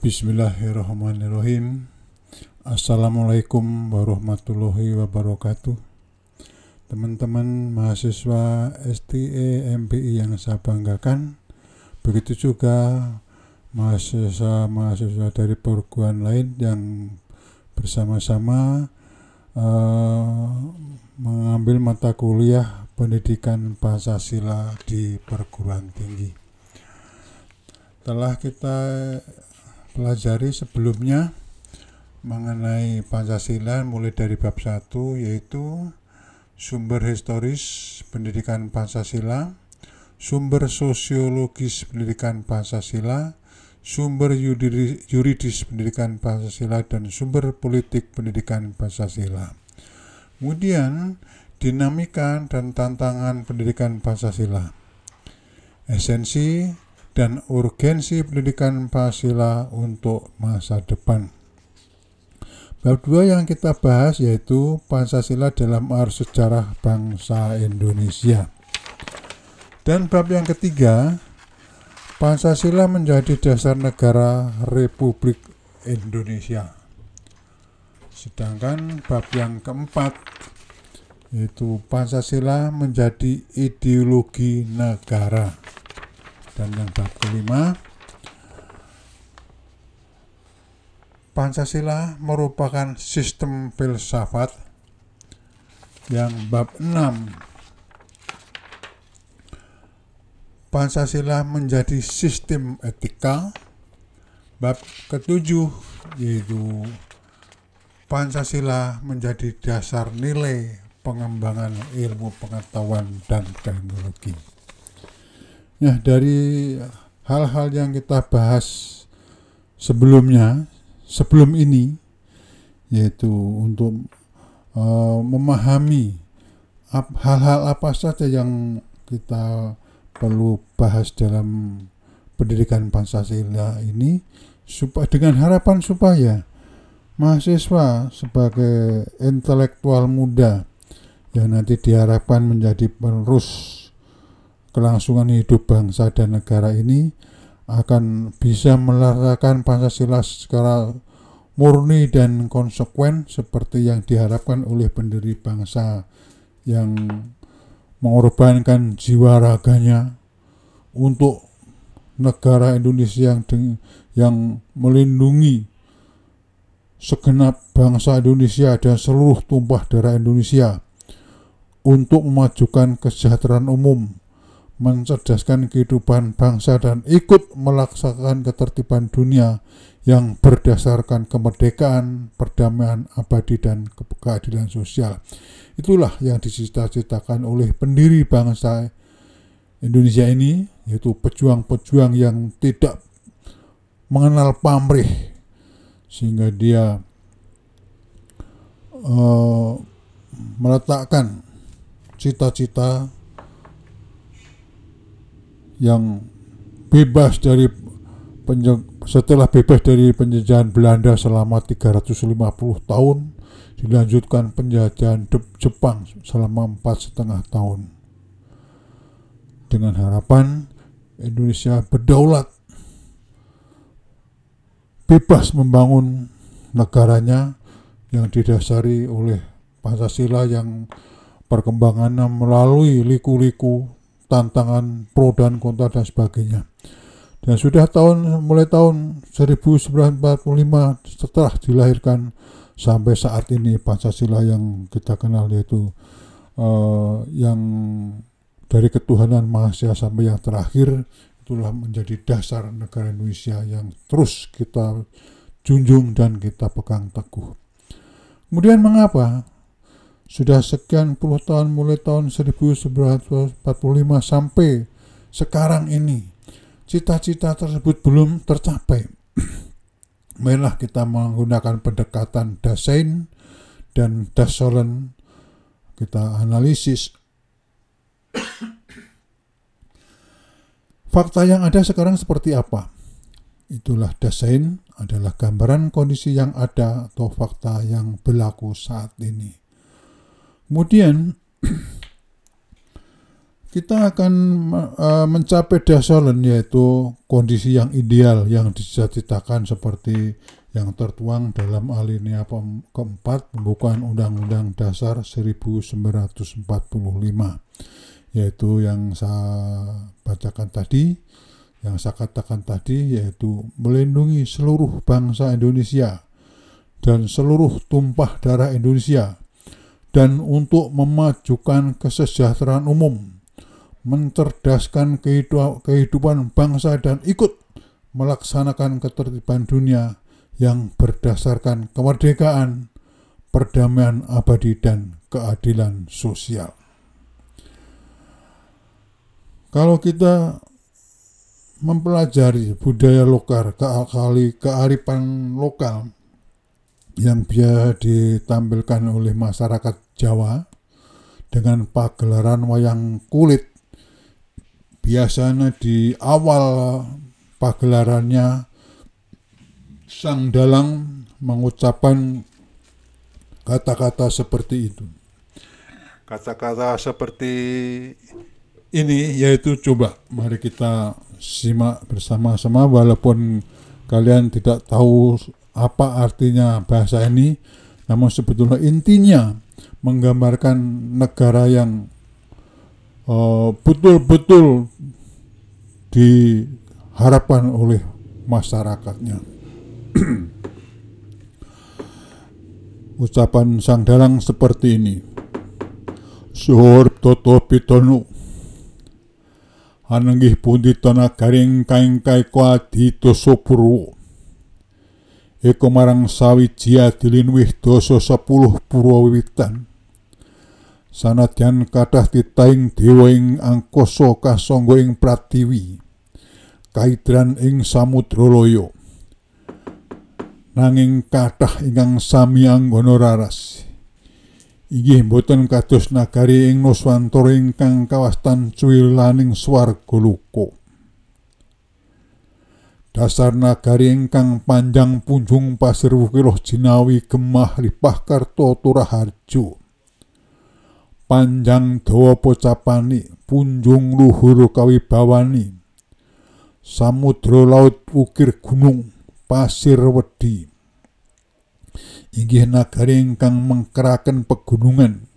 Bismillahirrahmanirrahim Assalamualaikum warahmatullahi wabarakatuh Teman-teman mahasiswa STE MPI yang saya banggakan Begitu juga mahasiswa-mahasiswa dari perguruan lain yang bersama-sama uh, mengambil mata kuliah pendidikan Pancasila di perguruan tinggi. Telah kita pelajari sebelumnya mengenai Pancasila mulai dari bab 1 yaitu sumber historis pendidikan Pancasila, sumber sosiologis pendidikan Pancasila, sumber yuridis pendidikan Pancasila dan sumber politik pendidikan Pancasila. Kemudian dinamika dan tantangan pendidikan Pancasila. Esensi dan urgensi pendidikan Pancasila untuk masa depan. Bab dua yang kita bahas yaitu Pancasila dalam arus sejarah bangsa Indonesia. Dan bab yang ketiga, Pancasila menjadi dasar negara Republik Indonesia. Sedangkan bab yang keempat yaitu Pancasila menjadi ideologi negara dan yang bab kelima Pancasila merupakan sistem filsafat yang bab 6 Pancasila menjadi sistem etika bab ketujuh yaitu Pancasila menjadi dasar nilai pengembangan ilmu pengetahuan dan teknologi. Nah, dari hal-hal yang kita bahas sebelumnya, sebelum ini, yaitu untuk uh, memahami hal-hal apa saja yang kita perlu bahas dalam pendidikan Pancasila ini supaya dengan harapan supaya mahasiswa sebagai intelektual muda yang nanti diharapkan menjadi penerus kelangsungan hidup bangsa dan negara ini akan bisa melarakan Pancasila secara murni dan konsekuen seperti yang diharapkan oleh pendiri bangsa yang mengorbankan jiwa raganya untuk negara Indonesia yang yang melindungi segenap bangsa Indonesia dan seluruh tumpah darah Indonesia untuk memajukan kesejahteraan umum mencerdaskan kehidupan bangsa dan ikut melaksanakan ketertiban dunia yang berdasarkan kemerdekaan, perdamaian abadi dan keadilan sosial. Itulah yang dicita-citakan oleh pendiri bangsa Indonesia ini, yaitu pejuang-pejuang yang tidak mengenal pamrih, sehingga dia uh, meletakkan cita-cita yang bebas dari setelah bebas dari penjajahan Belanda selama 350 tahun dilanjutkan penjajahan Jepang selama empat setengah tahun. Dengan harapan Indonesia berdaulat bebas membangun negaranya yang didasari oleh Pancasila yang perkembangannya melalui liku-liku tantangan pro dan kontra dan sebagainya. Dan sudah tahun mulai tahun 1945 setelah dilahirkan sampai saat ini Pancasila yang kita kenal yaitu uh, yang dari ketuhanan Maha sampai yang terakhir itulah menjadi dasar negara Indonesia yang terus kita junjung dan kita pegang teguh. Kemudian mengapa sudah sekian puluh tahun mulai tahun 1945 sampai sekarang ini cita-cita tersebut belum tercapai. Marilah kita menggunakan pendekatan Dasein dan Dasolen kita analisis fakta yang ada sekarang seperti apa. Itulah Dasein adalah gambaran kondisi yang ada atau fakta yang berlaku saat ini. Kemudian kita akan uh, mencapai dasaran yaitu kondisi yang ideal yang dicita-citakan seperti yang tertuang dalam alinea keempat pembukaan Undang-Undang Dasar 1945 yaitu yang saya bacakan tadi yang saya katakan tadi yaitu melindungi seluruh bangsa Indonesia dan seluruh tumpah darah Indonesia dan untuk memajukan kesejahteraan umum mencerdaskan kehidupan bangsa dan ikut melaksanakan ketertiban dunia yang berdasarkan kemerdekaan, perdamaian abadi, dan keadilan sosial. Kalau kita mempelajari budaya lokal, keakali, kearifan lokal yang biasa ditampilkan oleh masyarakat Jawa dengan pagelaran wayang kulit biasanya di awal pagelarannya sang dalang mengucapkan kata-kata seperti itu. Kata-kata seperti ini yaitu coba mari kita simak bersama-sama walaupun kalian tidak tahu apa artinya bahasa ini namun sebetulnya intinya menggambarkan negara yang Eh, betul-betul uh, diharapkan oleh masyarakatnya. Ucapan sang dalang seperti ini. Suhur toto pitonu. Ananggih pundi tanah garing kain kai kwa dito sopurwo. Eko marang sawi jia dilinwih doso sepuluh purwawitan sanadyan kathah titaing dewa ing angkasa kasangga ing pratiwi kaidran ing samudra loya nanging kathah ingkang sami anggana raras inggih boten kados nagari ing Nuswantara ingkang kawastan cuwilaning swarga luka dasar nagari ingkang panjang punjung pasir wukiloh jinawi gemah lipah karto turaharjo panjang dawa pocapani punjung luhur kawibawani. Samudra laut ukir gunung pasir wedi. Inggih nagari ingkang mengkeraken pegunungan.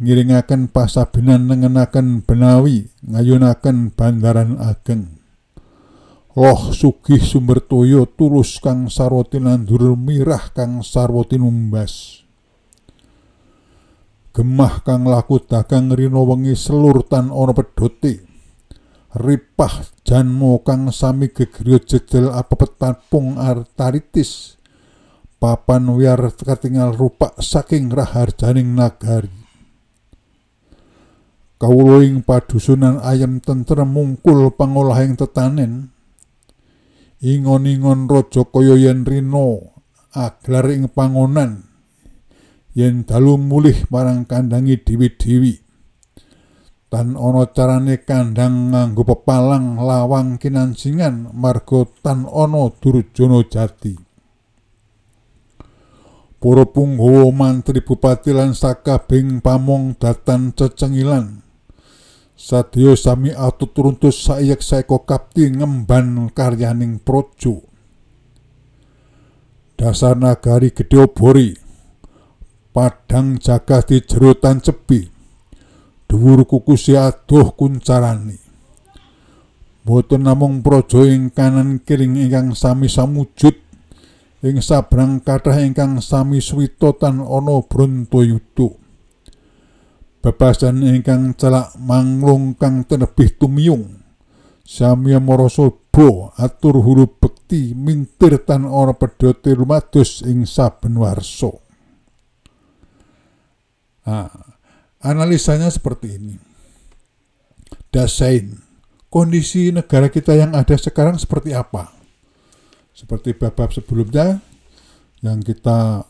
Ngiringaken pasabinan nengenaken benawi ngayunaken bandaran ageng Loh sugih sumber toyo tulus kang sarwati nandur mirah kang sarwati numbas. Gemah kang laku dagang rino wengi selur tan ana pedote. Ripah janmo kang sami gegriyo jejel apa petapung artaritis. Papan wiar ketinggal rupak saking raharjaning nagari. Kawuloing padusunan ayam tentrem mungkul pangolahing tetanen ingon-ingon raja kaya yen rino aglar ing pangonan yen dalu mulih marang kandangi dewi-dewi. Tan ana carane kandang nganggo pepalang lawang kinansingan marga tan ana durjana jati. Para punggawa mantri bupati lan sakabing pamong datan cecengilan sadya sami atut runtus saiyek saeko kapti ngemban karyaning projo. Dasar nagari gede obori. Padang jaga di jerutan cepi. Dhuwur kukusi adoh kuncarani. Boten namung praja ing kanan kiring ingkang sami samujud. Ing sabrang kathah ingkang sami swita tan ana Brontoyuda bebasan ingkang celak manglung kang tenebih tumiyung sami marasa bo atur huru bekti mintir tan ana pedote lumados ing saben warsa Nah, analisanya seperti ini. Dasain, kondisi negara kita yang ada sekarang seperti apa? Seperti bab-bab sebelumnya yang kita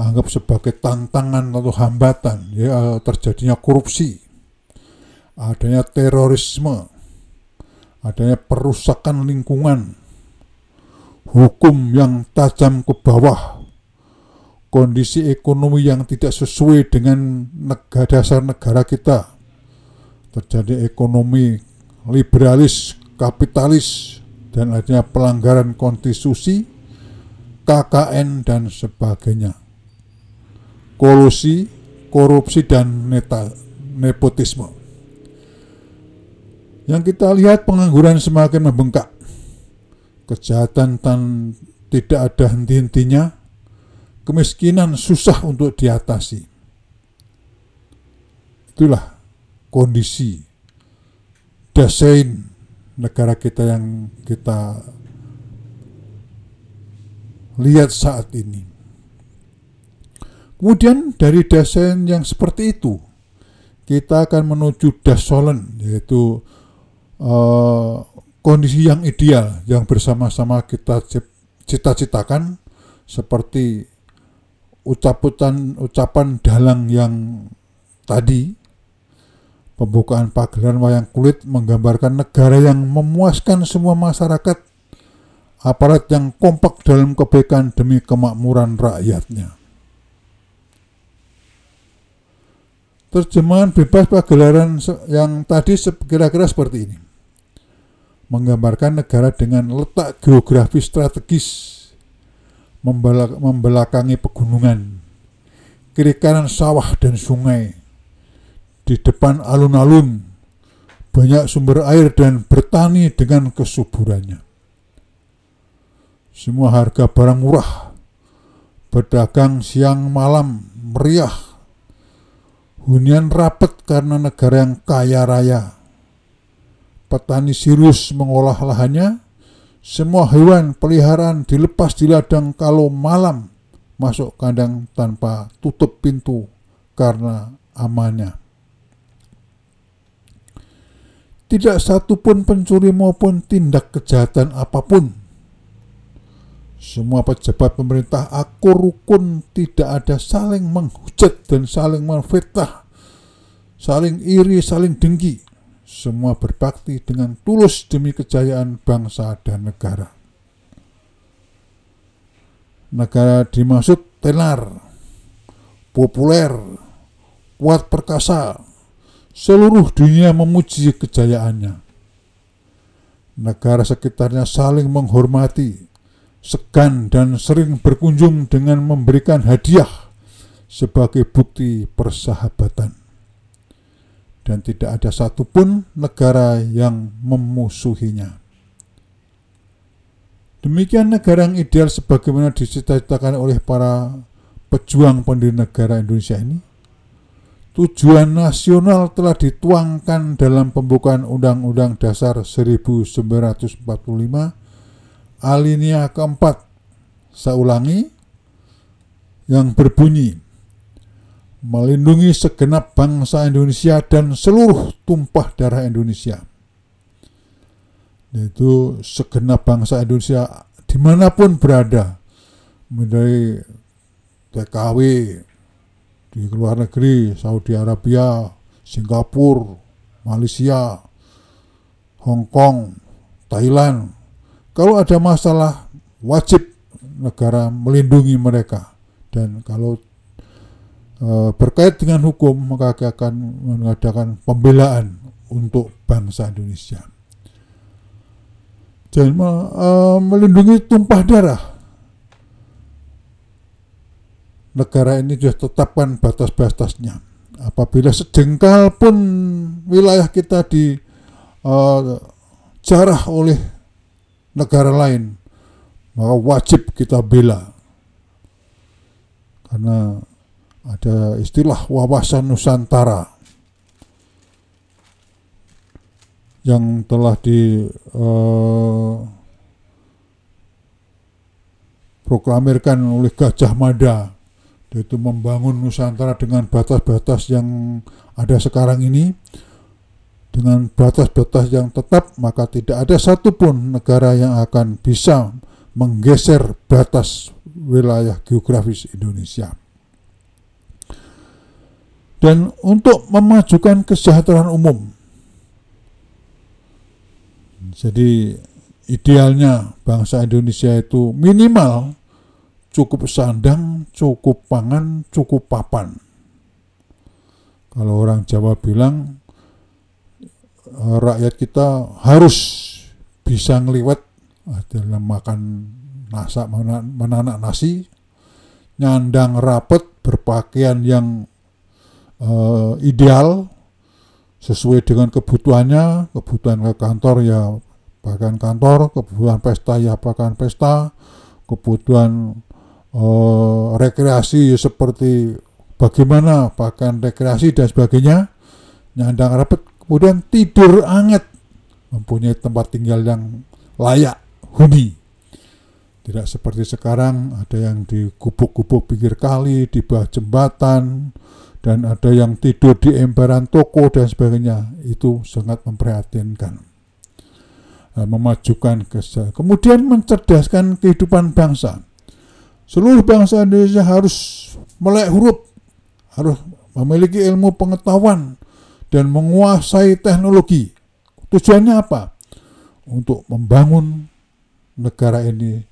anggap sebagai tantangan atau hambatan ya terjadinya korupsi, adanya terorisme, adanya perusakan lingkungan, hukum yang tajam ke bawah, kondisi ekonomi yang tidak sesuai dengan negara dasar negara kita terjadi ekonomi liberalis, kapitalis, dan adanya pelanggaran konstitusi, KKN, dan sebagainya. Kolusi, korupsi, dan neta, nepotisme. Yang kita lihat pengangguran semakin membengkak. Kejahatan tan tidak ada henti-hentinya. Kemiskinan susah untuk diatasi. Itulah kondisi desain negara kita yang kita lihat saat ini. Kemudian dari desain yang seperti itu, kita akan menuju desolen, yaitu uh, kondisi yang ideal yang bersama-sama kita cita-citakan seperti ucapan ucapan dalang yang tadi Pembukaan pagelaran wayang kulit menggambarkan negara yang memuaskan semua masyarakat, aparat yang kompak dalam kebaikan demi kemakmuran rakyatnya. Terjemahan bebas pagelaran yang tadi kira-kira seperti ini. Menggambarkan negara dengan letak geografis strategis membelakangi pegunungan, kiri kanan sawah dan sungai, di depan alun-alun, banyak sumber air dan bertani dengan kesuburannya. Semua harga barang murah, berdagang siang malam meriah, hunian rapat karena negara yang kaya raya. Petani serius mengolah lahannya, semua hewan peliharaan dilepas di ladang kalau malam masuk kandang tanpa tutup pintu karena amannya. Tidak satu pun pencuri maupun tindak kejahatan apa pun. Semua pejabat pemerintah akur rukun tidak ada saling menghujat dan saling menfitnah, saling iri, saling dengki. Semua berbakti dengan tulus demi kejayaan bangsa dan negara. Negara dimaksud tenar, populer, kuat perkasa, Seluruh dunia memuji kejayaannya. Negara sekitarnya saling menghormati, segan dan sering berkunjung dengan memberikan hadiah sebagai bukti persahabatan. Dan tidak ada satupun negara yang memusuhinya. Demikian negara yang ideal sebagaimana dicita-citakan oleh para pejuang pendiri negara Indonesia ini tujuan nasional telah dituangkan dalam pembukaan Undang-Undang Dasar 1945 alinea keempat. Saya ulangi, yang berbunyi, melindungi segenap bangsa Indonesia dan seluruh tumpah darah Indonesia. Yaitu segenap bangsa Indonesia di mana pun berada, mulai TKW, di luar negeri, Saudi Arabia, Singapura, Malaysia, Hong Kong, Thailand. Kalau ada masalah, wajib negara melindungi mereka. Dan kalau e, berkait dengan hukum, maka akan mengadakan pembelaan untuk bangsa Indonesia. Dan e, melindungi tumpah darah negara ini sudah tetapkan batas-batasnya. Apabila sejengkal pun wilayah kita di uh, jarah oleh negara lain, maka wajib kita bela. Karena ada istilah wawasan Nusantara yang telah di uh, proklamirkan oleh Gajah Mada yaitu membangun Nusantara dengan batas-batas yang ada sekarang ini dengan batas-batas yang tetap maka tidak ada satupun negara yang akan bisa menggeser batas wilayah geografis Indonesia. Dan untuk memajukan kesejahteraan umum, jadi idealnya bangsa Indonesia itu minimal cukup sandang, cukup pangan, cukup papan. Kalau orang Jawa bilang rakyat kita harus bisa ngeliwat uh, dalam makan nasa menanak nasi nyandang rapet berpakaian yang uh, ideal sesuai dengan kebutuhannya kebutuhan ke kantor ya bahkan kantor kebutuhan pesta ya bahkan pesta kebutuhan uh, rekreasi seperti bagaimana bahkan rekreasi dan sebagainya nyandang rapet kemudian tidur anget. Mempunyai tempat tinggal yang layak huni. Tidak seperti sekarang ada yang di gubuk-gubuk pinggir kali di bawah jembatan dan ada yang tidur di emperan toko dan sebagainya. Itu sangat memprihatinkan. Nah, memajukan kesejahteraan kemudian mencerdaskan kehidupan bangsa. Seluruh bangsa Indonesia harus melek huruf harus memiliki ilmu pengetahuan dan menguasai teknologi tujuannya apa untuk membangun negara ini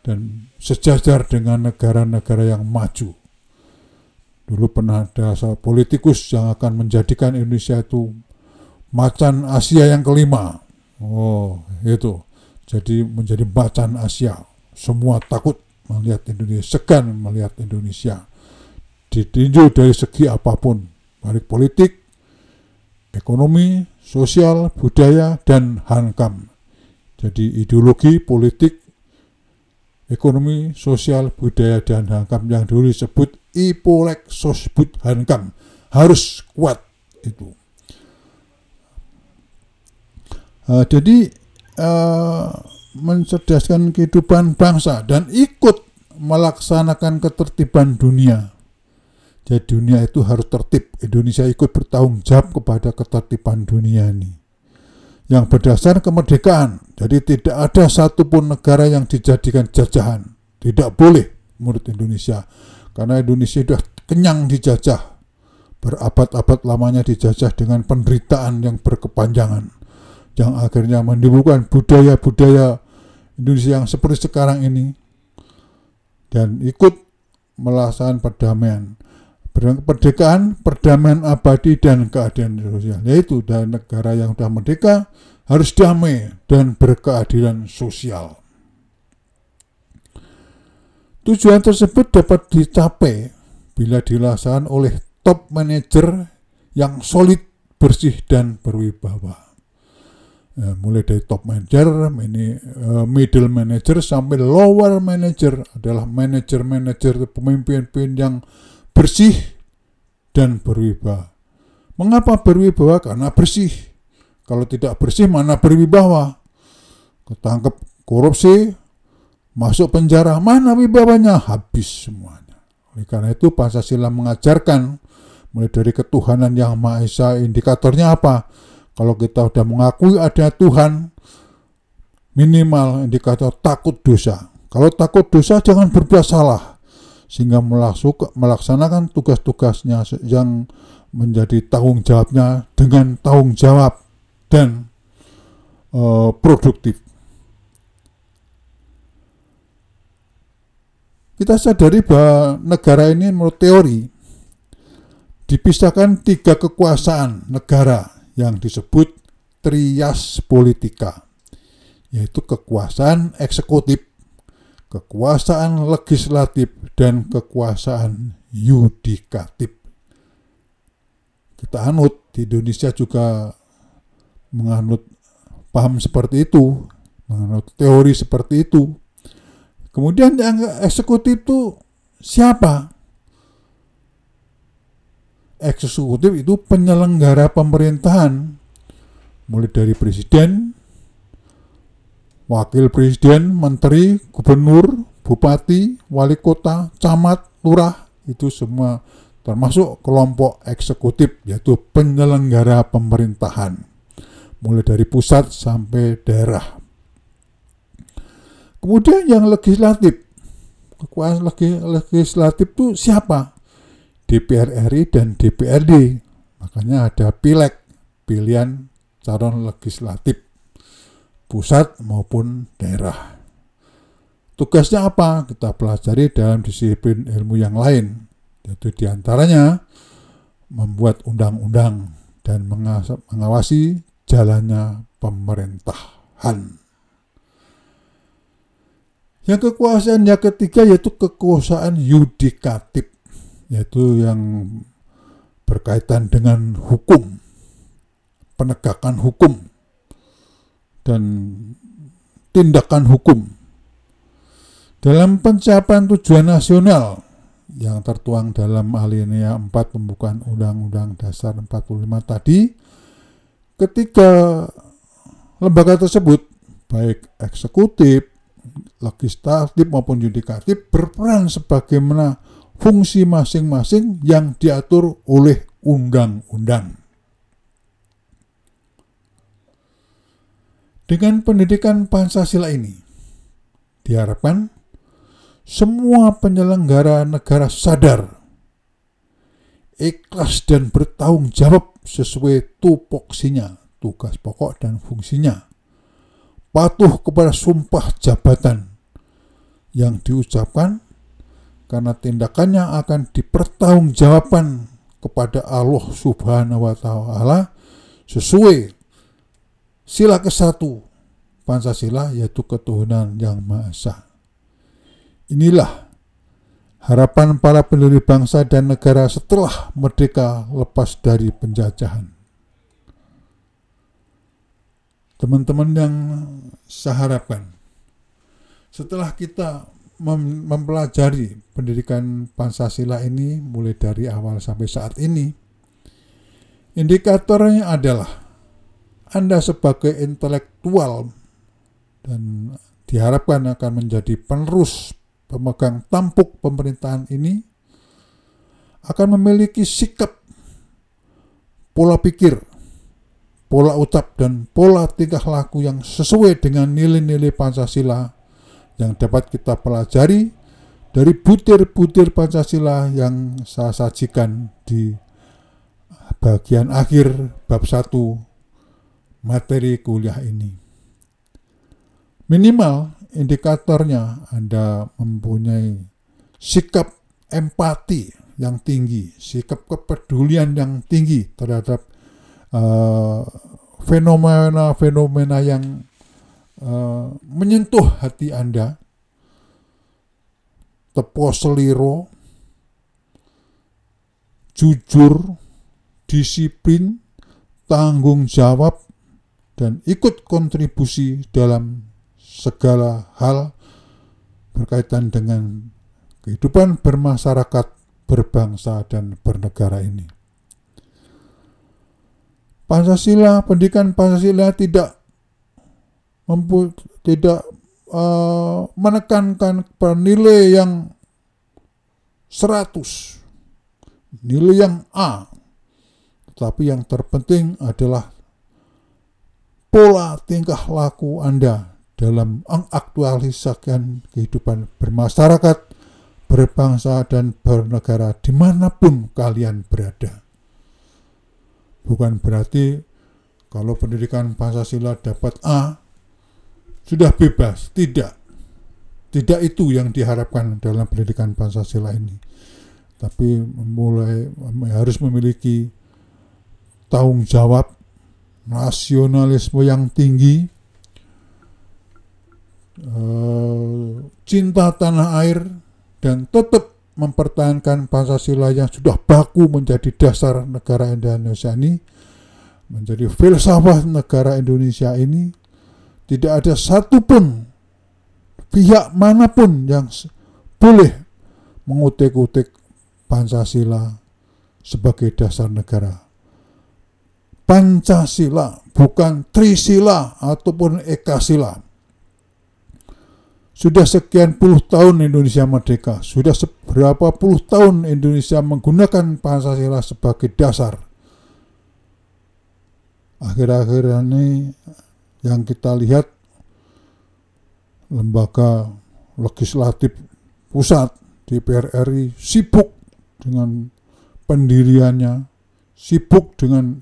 dan sejajar dengan negara-negara yang maju Dulu pernah ada politikus yang akan menjadikan Indonesia itu macan Asia yang kelima. Oh, itu. Jadi menjadi macan Asia. Semua takut melihat Indonesia, segan melihat Indonesia. Ditinjau dari segi apa pun, baik politik, ekonomi, sosial, budaya, dan hankam. Jadi ideologi, politik, ekonomi, sosial, budaya, dan hankam yang dulu disebut Ipolek Sosbud Hankam. Harus kuat itu. Uh, jadi uh, mencerdaskan kehidupan bangsa dan ikut melaksanakan ketertiban dunia. Jadi dunia itu harus tertib. Indonesia ikut bertanggung jawab kepada ketertiban dunia ini yang berdasar kemerdekaan. Jadi tidak ada satupun negara yang dijadikan jajahan. Tidak boleh menurut Indonesia. Karena Indonesia sudah kenyang dijajah. Berabad-abad lamanya dijajah dengan penderitaan yang berkepanjangan. Yang akhirnya menimbulkan budaya-budaya Indonesia yang seperti sekarang ini. Dan ikut melaksanakan perdamaian kemerdekaan, perdamaian abadi dan keadilan sosial. Yaitu dari negara yang sudah merdeka harus damai dan berkeadilan sosial. Tujuan tersebut dapat dicapai bila dilaksanakan oleh top manager yang solid, bersih, dan berwibawa. Ya, mulai dari top manager, ini uh, middle manager sampai lower manager adalah manager-manager pemimpin-pemimpin yang bersih dan berwibawa. Mengapa berwibawa? Karena bersih. Kalau tidak bersih mana berwibawa? Ketangkep korupsi, masuk penjara, mana wibawanya? Habis semuanya. Oleh karena itu Pancasila mengajarkan mulai dari ketuhanan yang Maha Esa, indikatornya apa? Kalau kita sudah mengakui ada Tuhan, minimal indikator takut dosa. Kalau takut dosa jangan berbuat salah sehingga melaksanakan tugas-tugasnya yang menjadi tanggung jawabnya dengan tanggung jawab dan uh, produktif. Kita sadari bahwa negara ini menurut teori dipisahkan tiga kekuasaan negara yang disebut trias politika, yaitu kekuasaan eksekutif, kekuasaan legislatif dan kekuasaan yudikatif. Kita anut di Indonesia juga menganut paham seperti itu, menganut teori seperti itu. Kemudian yang eksekutif itu siapa? Eksekutif itu penyelenggara pemerintahan, mulai dari presiden, wakil presiden, menteri, gubernur, bupati, wali kota, camat, lurah, itu semua termasuk kelompok eksekutif yaitu penyelenggara pemerintahan mulai dari pusat sampai daerah. Kemudian yang legislatif, kekuasaan legislatif itu siapa? DPR RI dan DPRD. Makanya ada pileg, pilihan calon legislatif pusat maupun daerah. Tugasnya apa? Kita pelajari dalam disiplin ilmu yang lain, yaitu di antaranya membuat undang-undang dan mengawasi jalannya pemerintahan. Yang kekuasaan yang ketiga yaitu kekuasaan yudikatif, yaitu yang berkaitan dengan hukum, penegakan hukum, dan tindakan hukum. Dalam pencapaian tujuan nasional yang tertuang dalam alinea 4 pembukaan Undang-Undang Dasar 45 tadi, ketika lembaga tersebut, baik eksekutif, legislatif maupun yudikatif berperan sebagaimana fungsi masing-masing yang diatur oleh undang-undang. Dengan pendidikan Pancasila ini, diharapkan semua penyelenggara negara sadar, ikhlas dan bertanggung jawab sesuai tupoksinya, tugas pokok dan fungsinya. Patuh kepada sumpah jabatan yang diucapkan karena tindakannya akan dipertanggungjawabkan kepada Allah Subhanahu wa taala sesuai sila ke-1 Pancasila yaitu ketuhanan yang Maha Esa. Inilah harapan para pendiri bangsa dan negara setelah merdeka lepas dari penjajahan. Teman-teman yang saya harapkan, setelah kita mem mempelajari pendidikan Pancasila ini mulai dari awal sampai saat ini, indikatornya adalah Anda sebagai intelektual dan diharapkan akan menjadi penerus pemegang tampuk pemerintahan ini akan memiliki sikap, pola pikir, pola ucap, dan pola tingkah laku yang sesuai dengan nilai-nilai Pancasila yang dapat kita pelajari dari butir-butir Pancasila yang saya sajikan di bagian akhir bab 1 materi kuliah ini. Minimal indikatornya Anda mempunyai sikap empati yang tinggi, sikap kepedulian yang tinggi terhadap uh, fenomena-fenomena yang uh, menyentuh hati Anda, tepo seliro, jujur, disiplin, tanggung jawab, dan ikut kontribusi dalam segala hal berkaitan dengan kehidupan bermasyarakat, berbangsa, dan bernegara ini. Pancasila, pendidikan Pancasila tidak mempu, tidak uh, menekankan nilai yang 100, nilai yang A, tetapi yang terpenting adalah pola tingkah laku Anda dalam mengaktualisasikan kehidupan bermasyarakat, berbangsa, dan bernegara di mana pun kalian berada. Bukan berarti kalau pendidikan Pancasila dapat A, sudah bebas. Tidak. Tidak itu yang diharapkan dalam pendidikan Pancasila ini. Tapi mulai harus memiliki tanggung jawab, nasionalisme yang tinggi, Eh, cinta tanah air dan tetap mempertahankan Pancasila yang sudah baku menjadi dasar negara Indonesia ini menjadi filsafat negara Indonesia ini tidak ada satupun pihak mana pun yang boleh mengutik-utik Pancasila sebagai dasar negara. Pancasila bukan Trisila ataupun Ekasila. Sudah sekian puluh tahun Indonesia merdeka, sudah seberapa puluh tahun Indonesia menggunakan Pancasila sebagai dasar. Akhir-akhir ini yang kita lihat lembaga legislatif pusat DPR RI sibuk dengan pendiriannya, sibuk dengan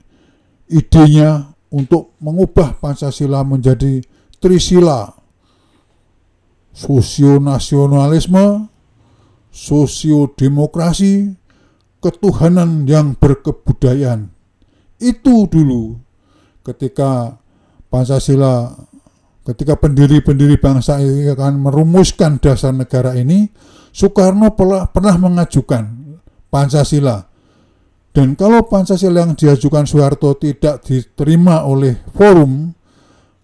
idenya untuk mengubah Pancasila menjadi Trisila sosionasionalisme, sosiodemokrasi, ketuhanan yang berkebudayaan. Itu dulu ketika Pancasila ketika pendiri-pendiri bangsa ini akan merumuskan dasar negara ini Soekarno pernah, pernah mengajukan Pancasila dan kalau Pancasila yang diajukan Soeharto tidak diterima oleh forum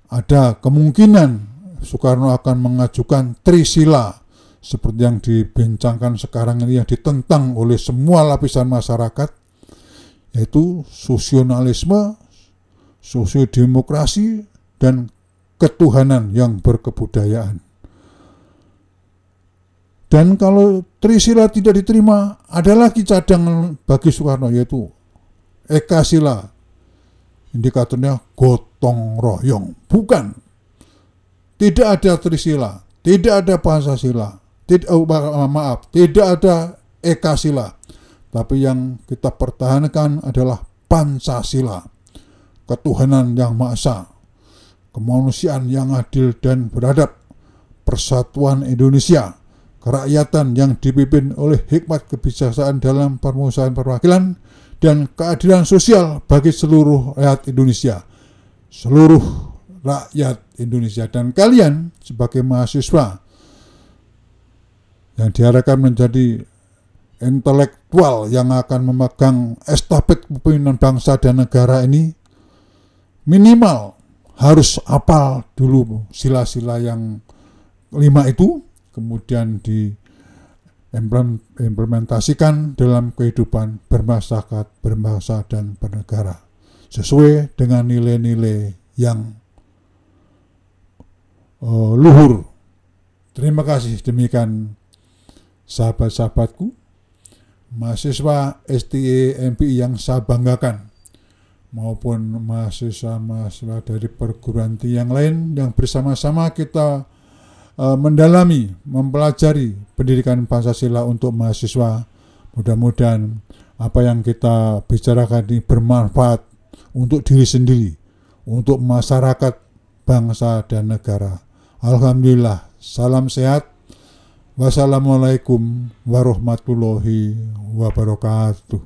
ada kemungkinan Soekarno akan mengajukan Trisila seperti yang dibincangkan sekarang ini yang ditentang oleh semua lapisan masyarakat yaitu sosionalisme, sosiodemokrasi, dan ketuhanan yang berkebudayaan. Dan kalau Trisila tidak diterima, ada lagi cadangan bagi Soekarno yaitu Eka Sila. Indikatornya gotong royong. Bukan. Tidak ada Trisila, tidak ada Pancasila, tidak oh, maaf, tidak ada Eka Sila. Tapi yang kita pertahankan adalah Pancasila. Ketuhanan yang Maha kemanusiaan yang adil dan beradab, persatuan Indonesia, kerakyatan yang dipimpin oleh hikmat kebijaksanaan dalam permusuhan perwakilan, dan keadilan sosial bagi seluruh rakyat Indonesia. Seluruh rakyat Indonesia dan kalian sebagai mahasiswa yang diharapkan menjadi intelektual yang akan memegang estafet kepemimpinan bangsa dan negara ini minimal harus apal dulu sila-sila yang lima itu kemudian diimplementasikan dalam kehidupan bermasyarakat, berbangsa dan bernegara sesuai dengan nilai-nilai yang uh, luhur. Terima kasih demikian sahabat-sahabatku, mahasiswa STE MPI yang saya banggakan, maupun mahasiswa-mahasiswa dari perguruan tinggi yang lain yang bersama-sama kita uh, mendalami, mempelajari pendidikan Pancasila untuk mahasiswa. Mudah-mudahan apa yang kita bicarakan ini bermanfaat untuk diri sendiri, untuk masyarakat, bangsa, dan negara. Alhamdulillah, salam sehat Wassalamualaikum warahmatullahi wabarakatuh.